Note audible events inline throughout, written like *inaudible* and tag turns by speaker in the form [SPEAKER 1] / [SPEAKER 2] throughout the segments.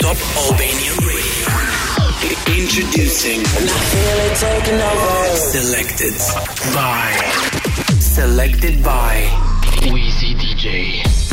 [SPEAKER 1] Top Albania Radio. Introducing. Selected by. Selected by. Wizii DJ.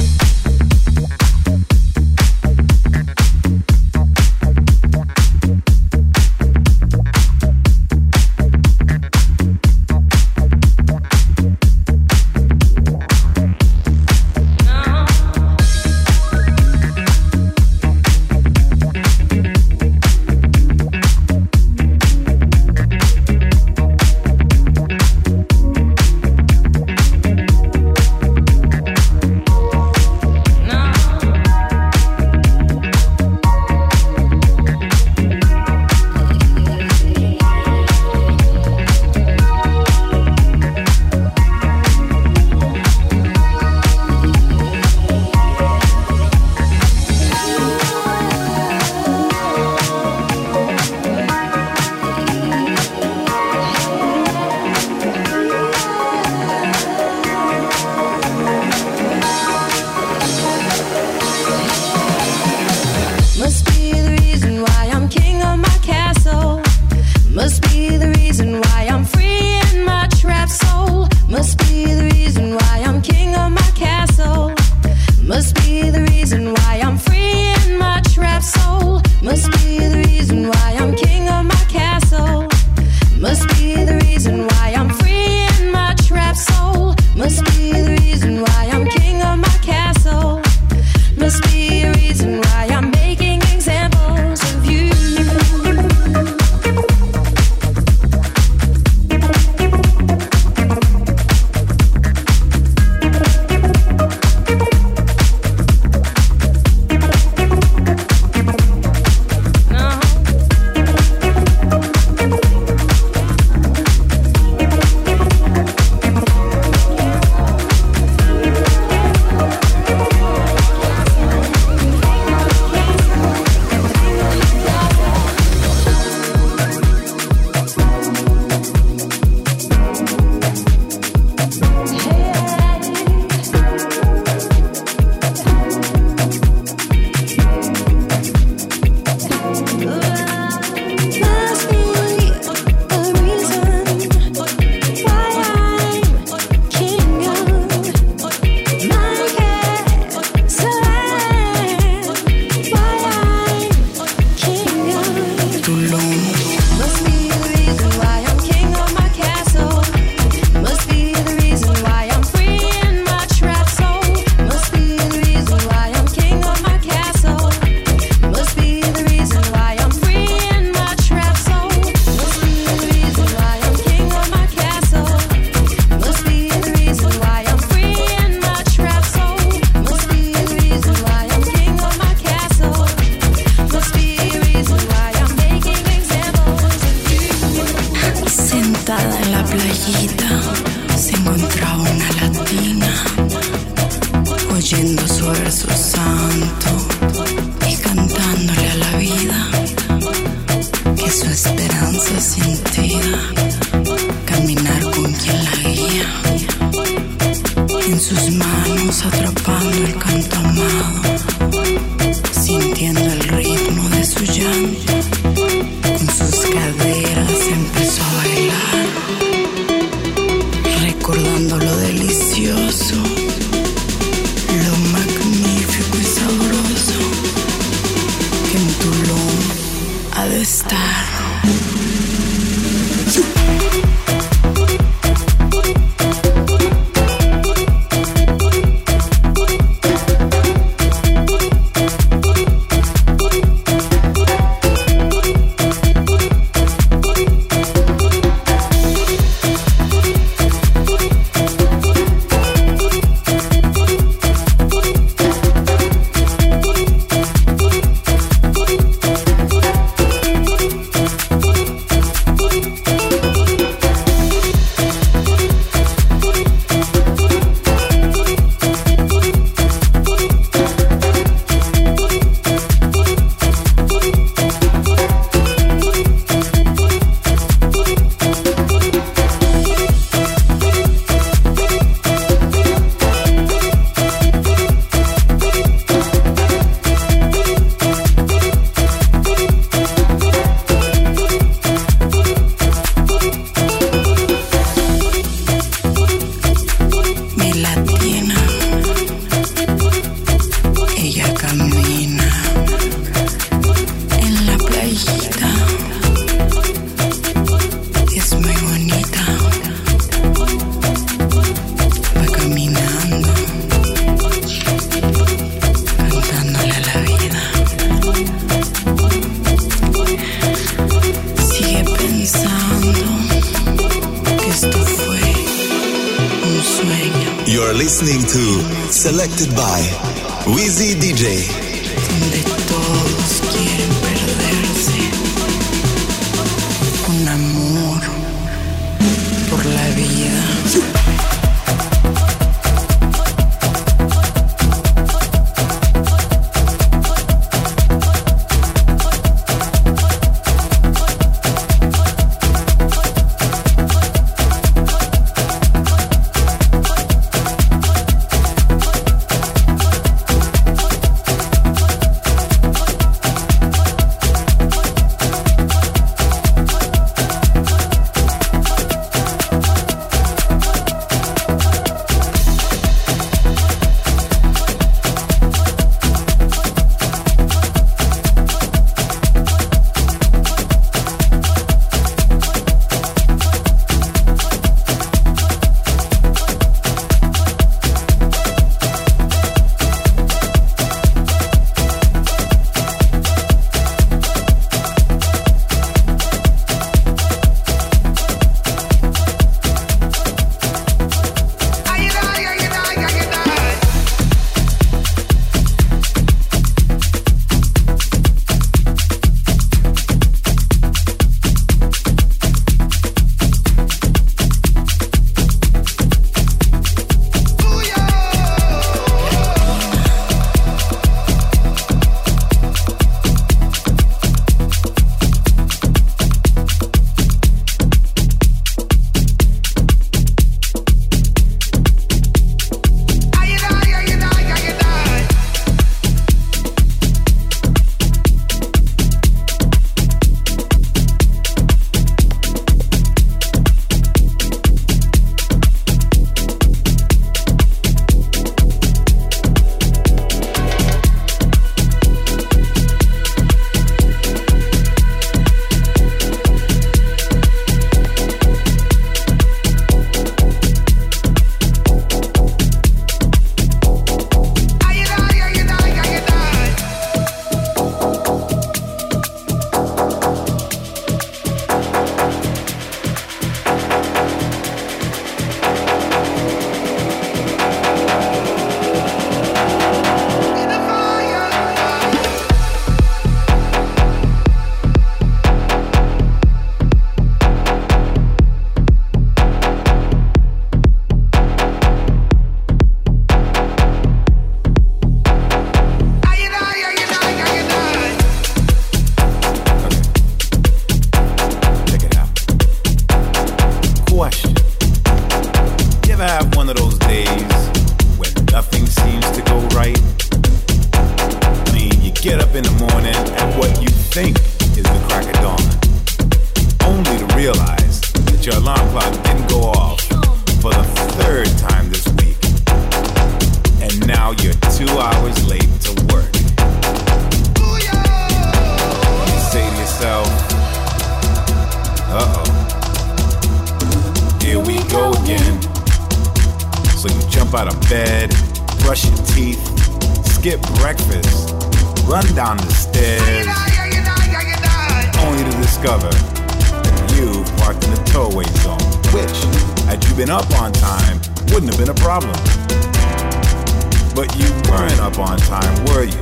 [SPEAKER 2] but you weren't up on time,
[SPEAKER 3] were you?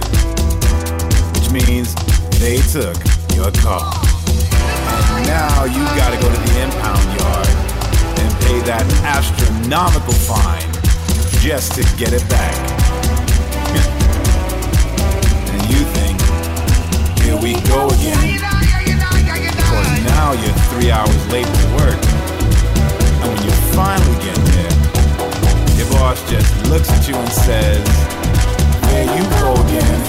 [SPEAKER 3] Which means they took
[SPEAKER 4] your car. And now you gotta go to the
[SPEAKER 5] impound yard and pay that astronomical fine just to get it back. *laughs* and you think, here we go again. Because now you're three hours late for work. And when you finally get there, your boss just looks at you and says, There you go again.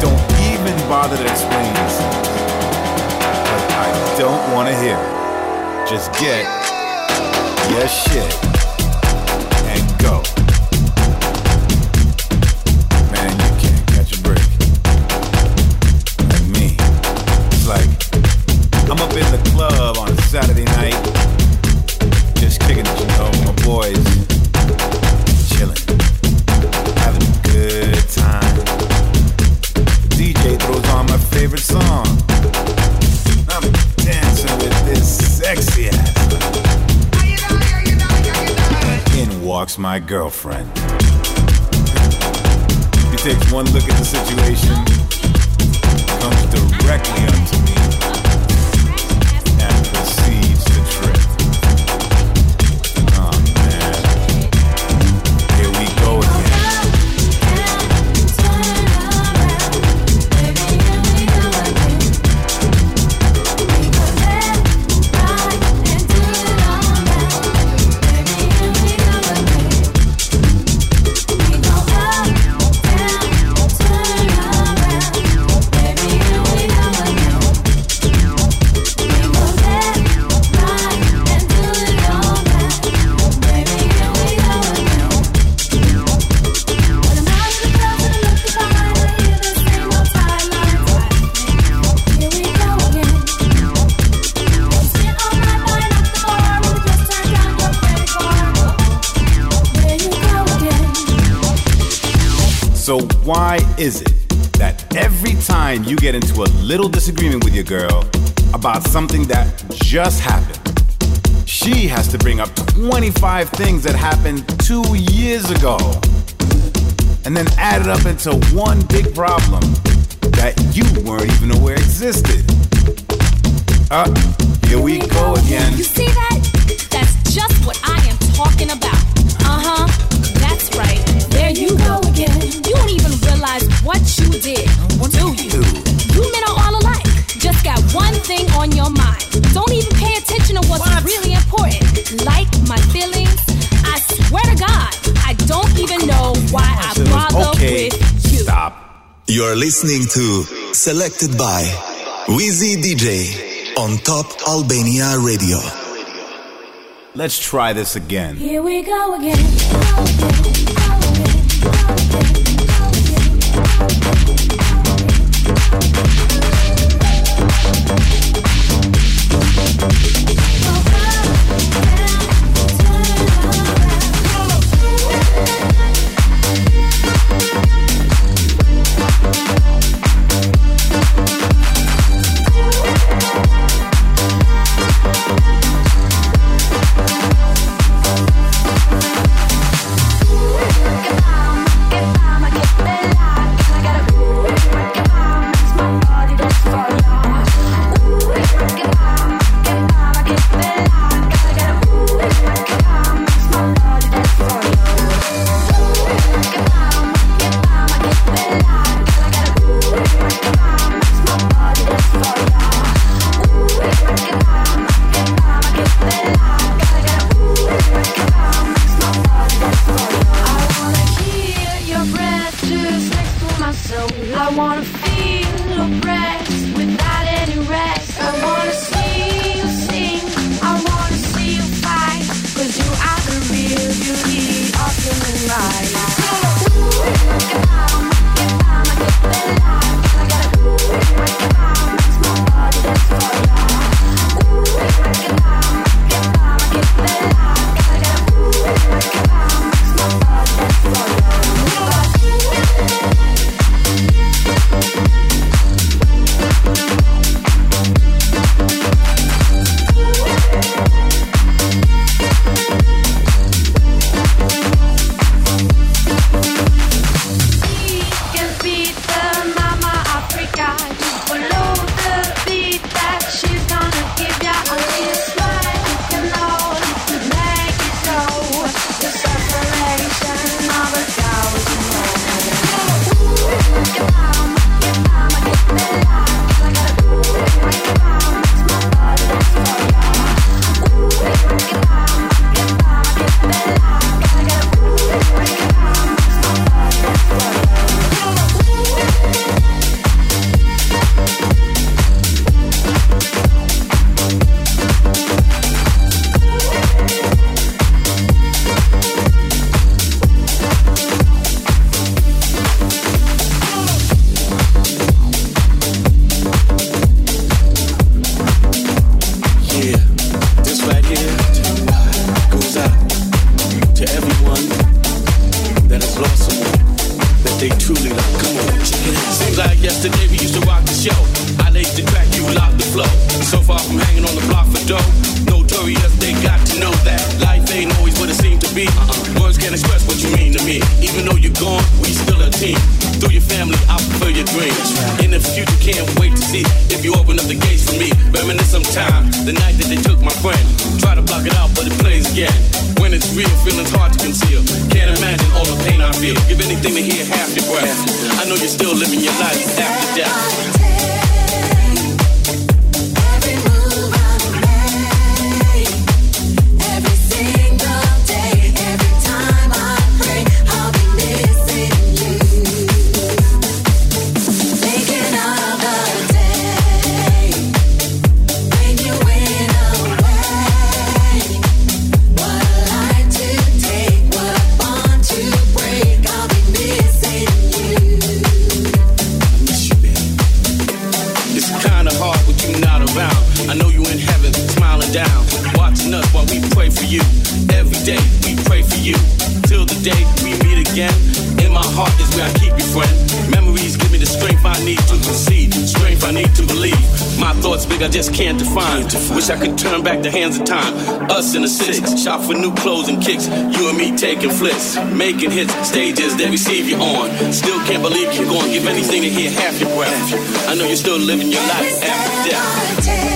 [SPEAKER 5] Don't even bother to explain yourself. But I don't want to hear it. Just get your shit. Girlfriend. He takes one look at the situation, comes directly up to just happened, she has to bring up 25 things that happened two years ago and then add it up into one big problem that you weren't even aware existed? Uh, here we go again.
[SPEAKER 1] You see that? That's just what I am talking about. Uh huh. That's right. There you go again. You don't even realize what you did, do you? On your mind. Don't even pay attention to what's
[SPEAKER 5] What?
[SPEAKER 1] really important. Like my feelings. I swear to God, I don't even know why I bother
[SPEAKER 5] okay,
[SPEAKER 1] with you.
[SPEAKER 5] stop.
[SPEAKER 3] You're listening to Selected by Wizii DJ on Top Albania Radio.
[SPEAKER 5] Let's try this again.
[SPEAKER 1] Here we go again. Go again, go again, go again,
[SPEAKER 6] Through your family, I prefer your dreams. In the future, can't wait to see if you open up the gates for me. Reminisce some time, the night that they took my friend. Try to block it out, but it plays again. When it's real, feeling's hard to conceal. Can't imagine all the pain I feel. Give anything to hear half your breath. I know you're still living your life after death. Wish I could turn back the hands of time. Us in the six, shop for new clothes and kicks. You and me taking flips, making hits, stages they receive you on. Still can't believe you're going. Give anything to hear half your breath. I know you're still living your life after death.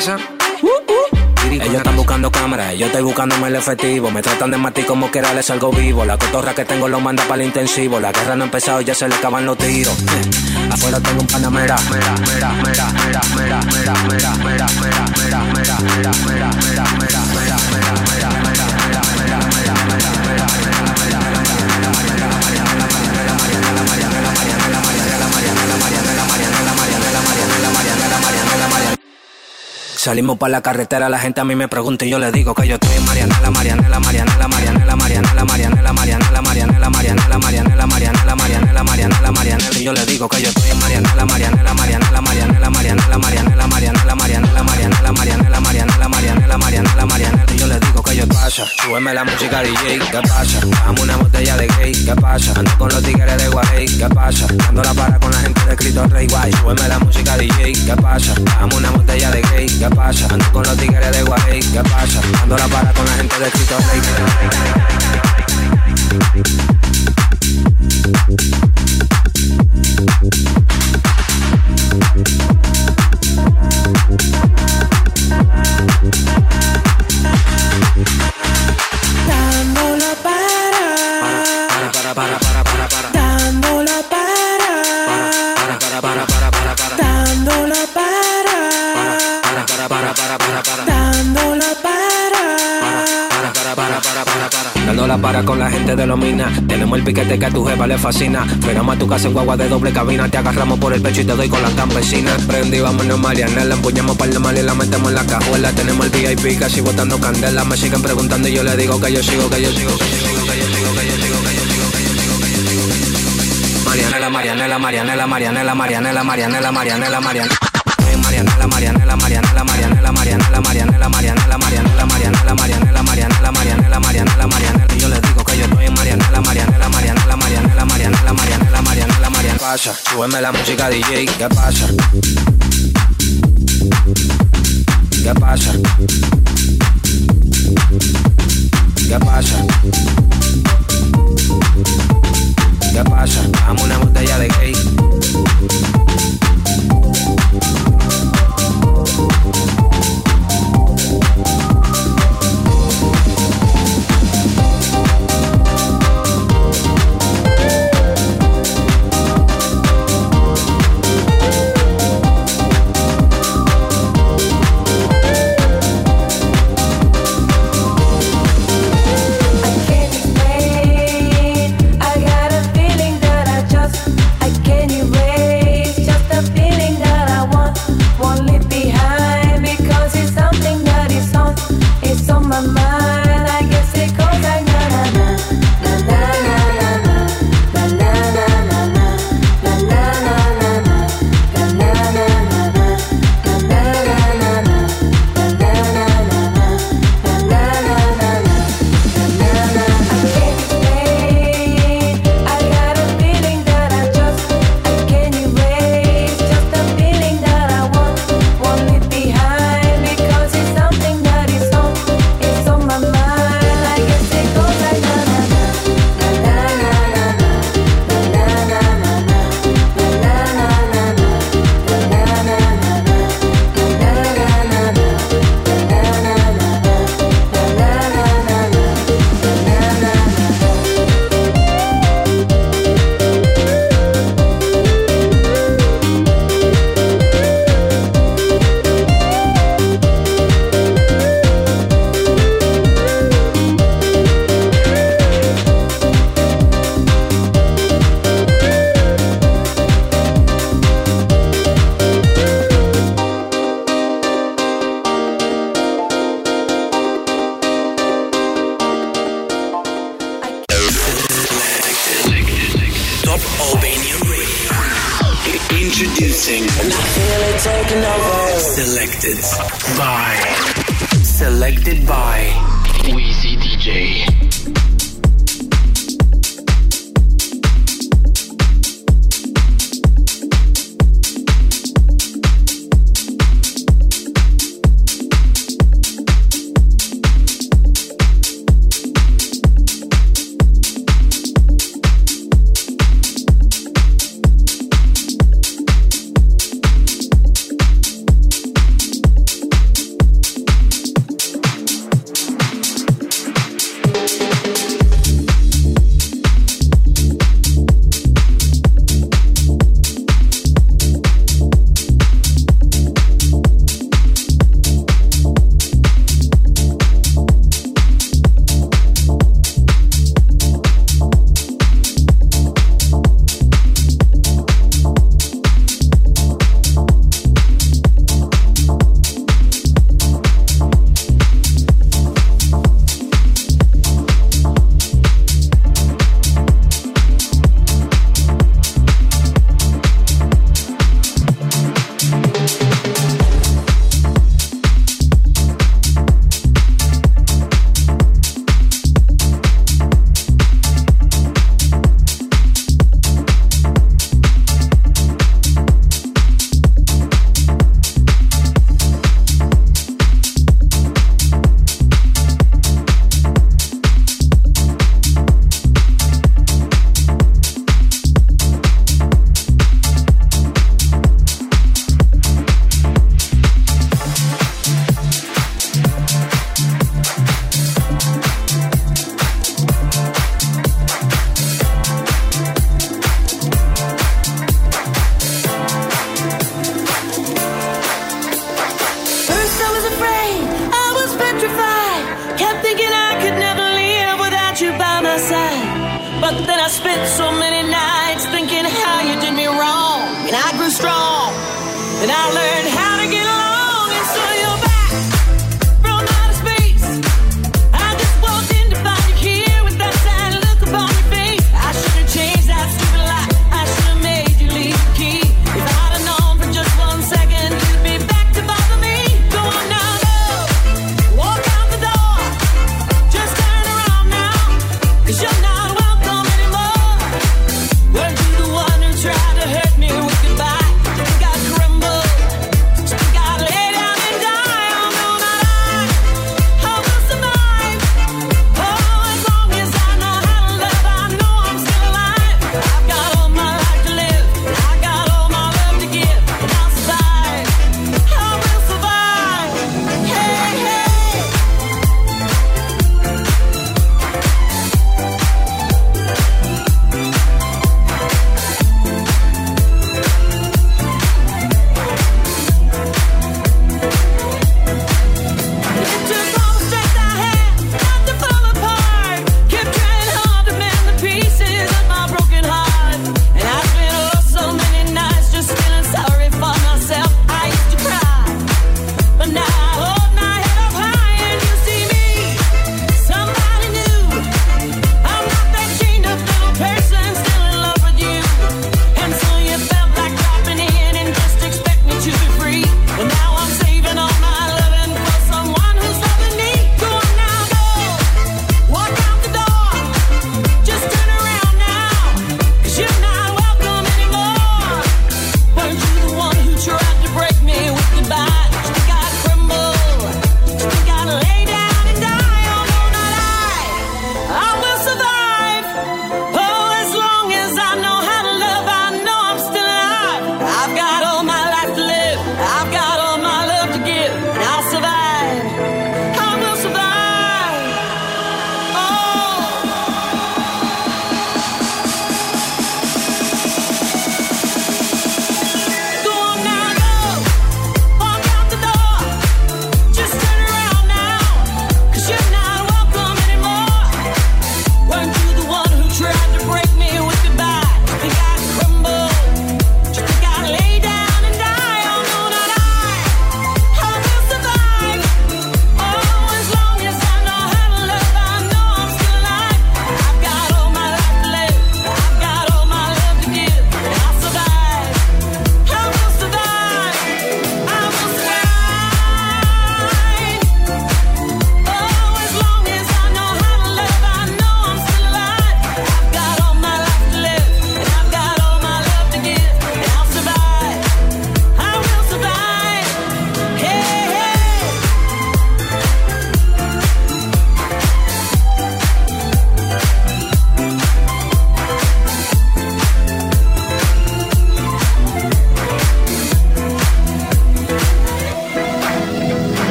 [SPEAKER 7] La casa. Ellos están buscando cámaras, yo estoy buscándome el efectivo. Me tratan de matar como quiera, les salgo vivo. La cotorra que tengo lo manda para el intensivo. La guerra no ha empezado, ya se le acaban los tiros. *laughs* Afuera tengo un panamera. Mera, mera, mera, mera, mera, mera, mera, mera, mera, mera, mera, mera, Salimos para la carretera, la gente a mí me pregunta y yo le digo que yo estoy en Marianela, Marianela, Marianela, Marianela, Marianela, Marianela, Marianela, Marianela, Marianela, Marianela, Marianela, Marianela, Marianela, Marianela, y yo le digo que yo estoy en Marianela, Marianela, Marianela, Marianela, Marianela, Marianela, Marianela, Marianela, Marianela, Marianela, Marianela, Marianela, Marianela, Marianela, y yo le digo que yo pasa, súbeme la música DJ, ¿qué pasa? Dame una botella de gay, ¿qué pasa? Ando con los tigres de Guay, ¿qué pasa? Dando la para con la gente de Cristo Rey Guay, súbeme la música DJ, ¿qué pasa? Dame una botella de gay, ¿qué pasa? Ando con los tigres de Guay, ¿qué pasa? Dando la para con la gente de Cristo Rey. La para con la gente de los minas. Tenemos el piquete que a tu jefa le fascina. Fregamos a tu casa en guagua de doble cabina. Te agarramos por el pecho y te doy con la campesina. Prendí, vámonos Mariana. Empuñamos par de mal y la metemos en la cajuela. Tenemos el VIP casi botando candela. Me siguen preguntando y yo le digo que yo sigo, que yo sigo, que yo sigo, que yo sigo, que yo sigo, que yo sigo, que yo sigo, que yo sigo. Marianela, Marianela, Marianela, Marianela, Marianela, Marianela, Marianela, Marianela. Marianela, Marianela, Marianela, Marianela, Marianela, Marianela, Marianela, Pasa, la música DJ, ¿qué pasa? ¿Qué pasa? ¿Qué pasa? ¿Qué pasa? Dame una botella de gay.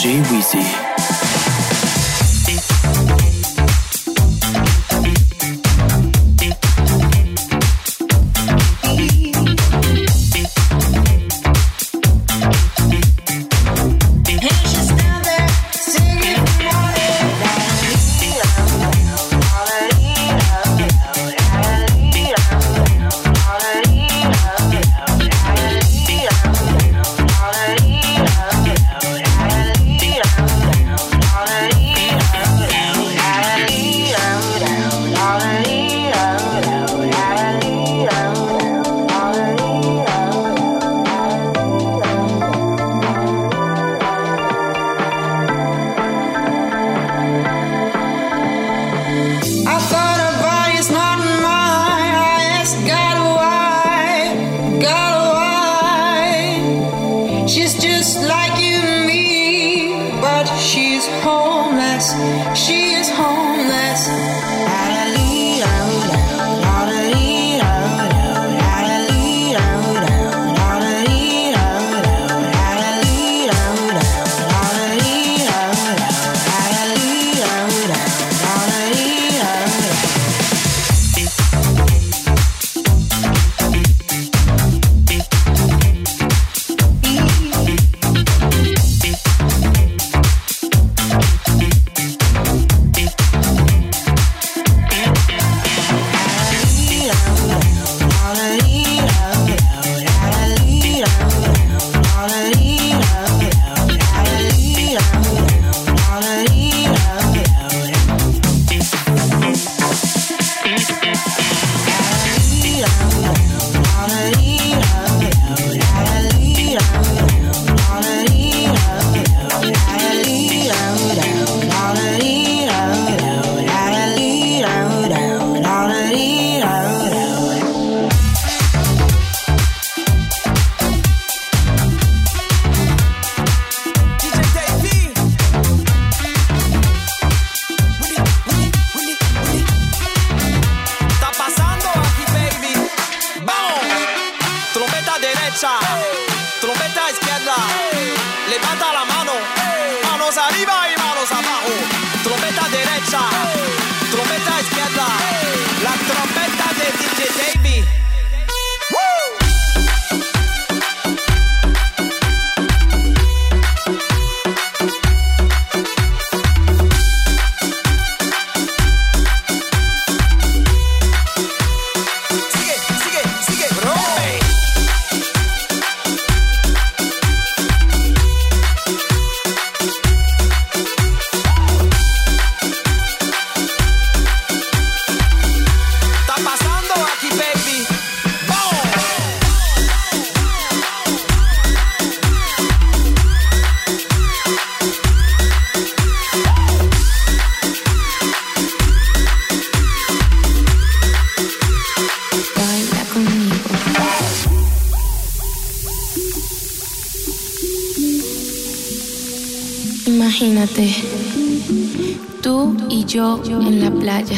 [SPEAKER 8] Përzgjedhur nga
[SPEAKER 9] yo en la playa.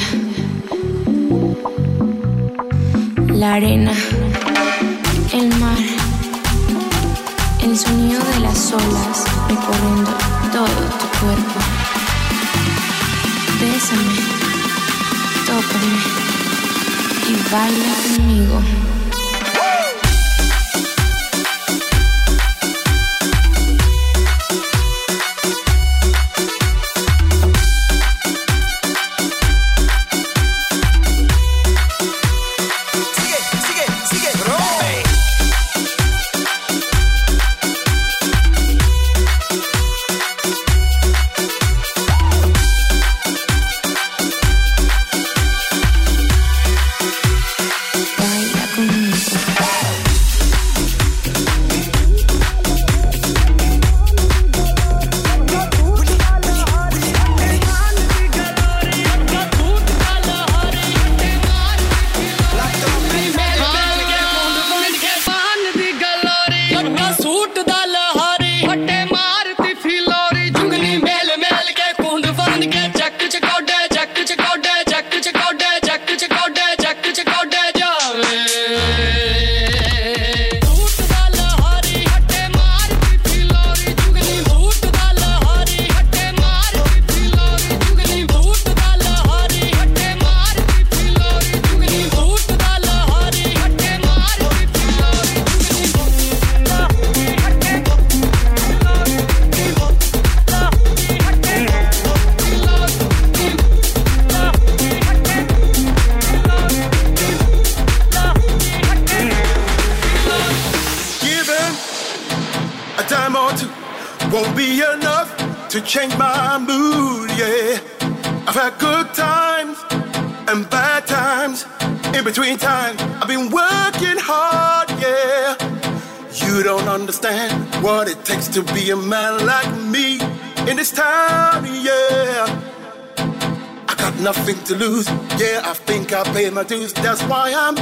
[SPEAKER 10] to lose. Yeah, I think I paid my dues. That's why I'm.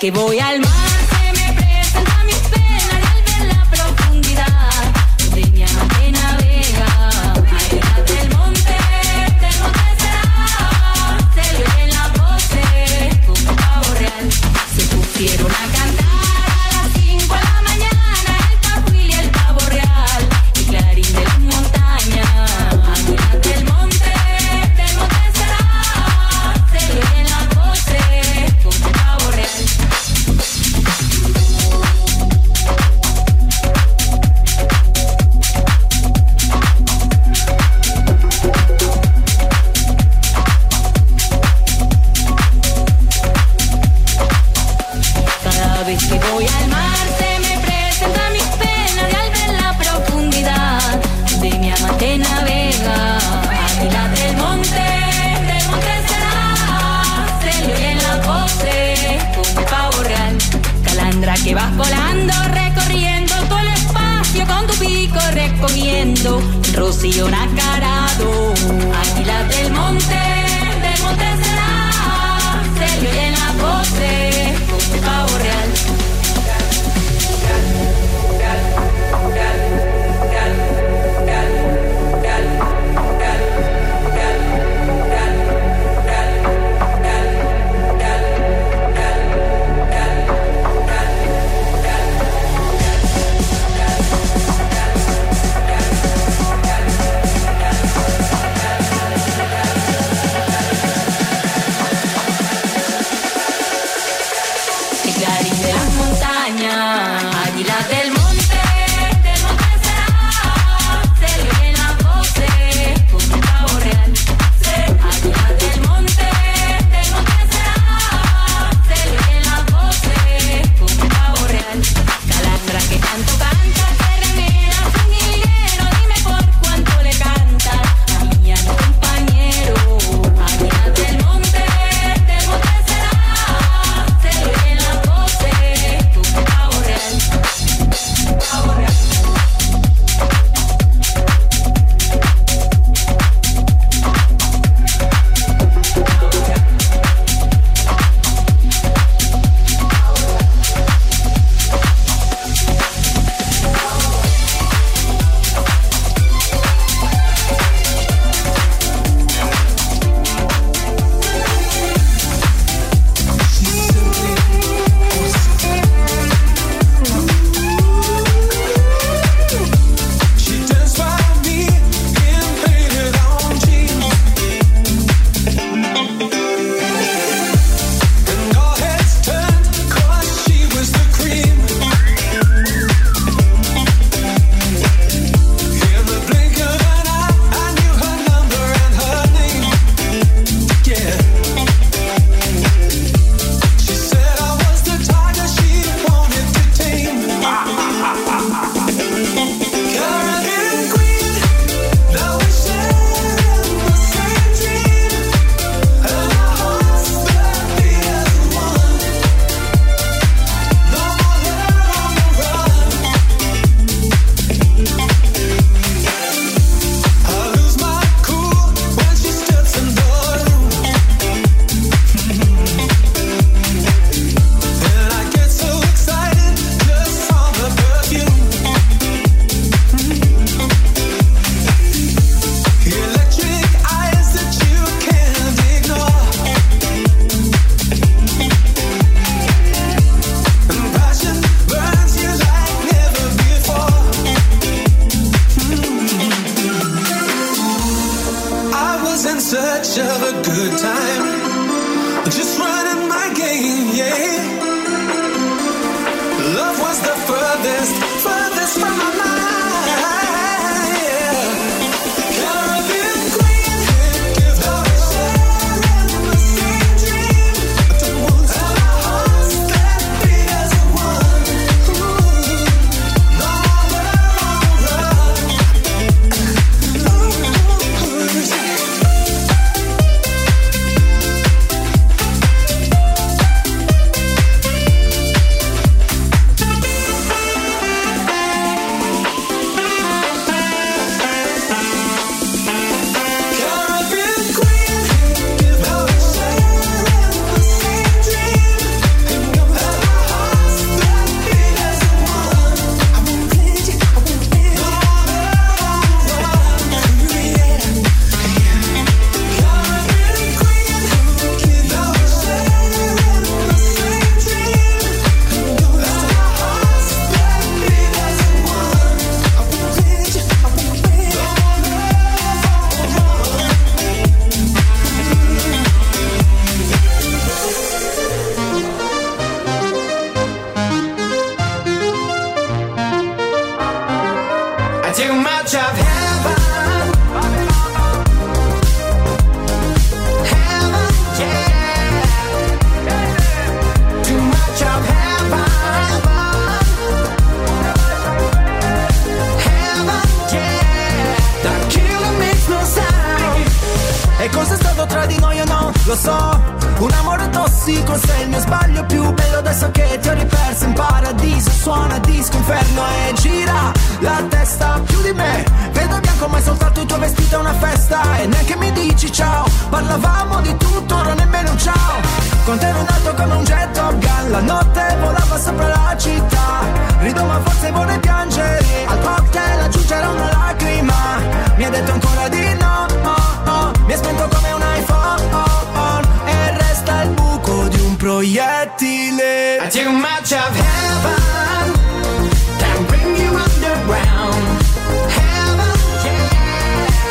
[SPEAKER 11] que voy al.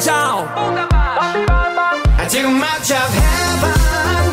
[SPEAKER 10] 脚。我的妈妈，我的妈妈，I take my heaven.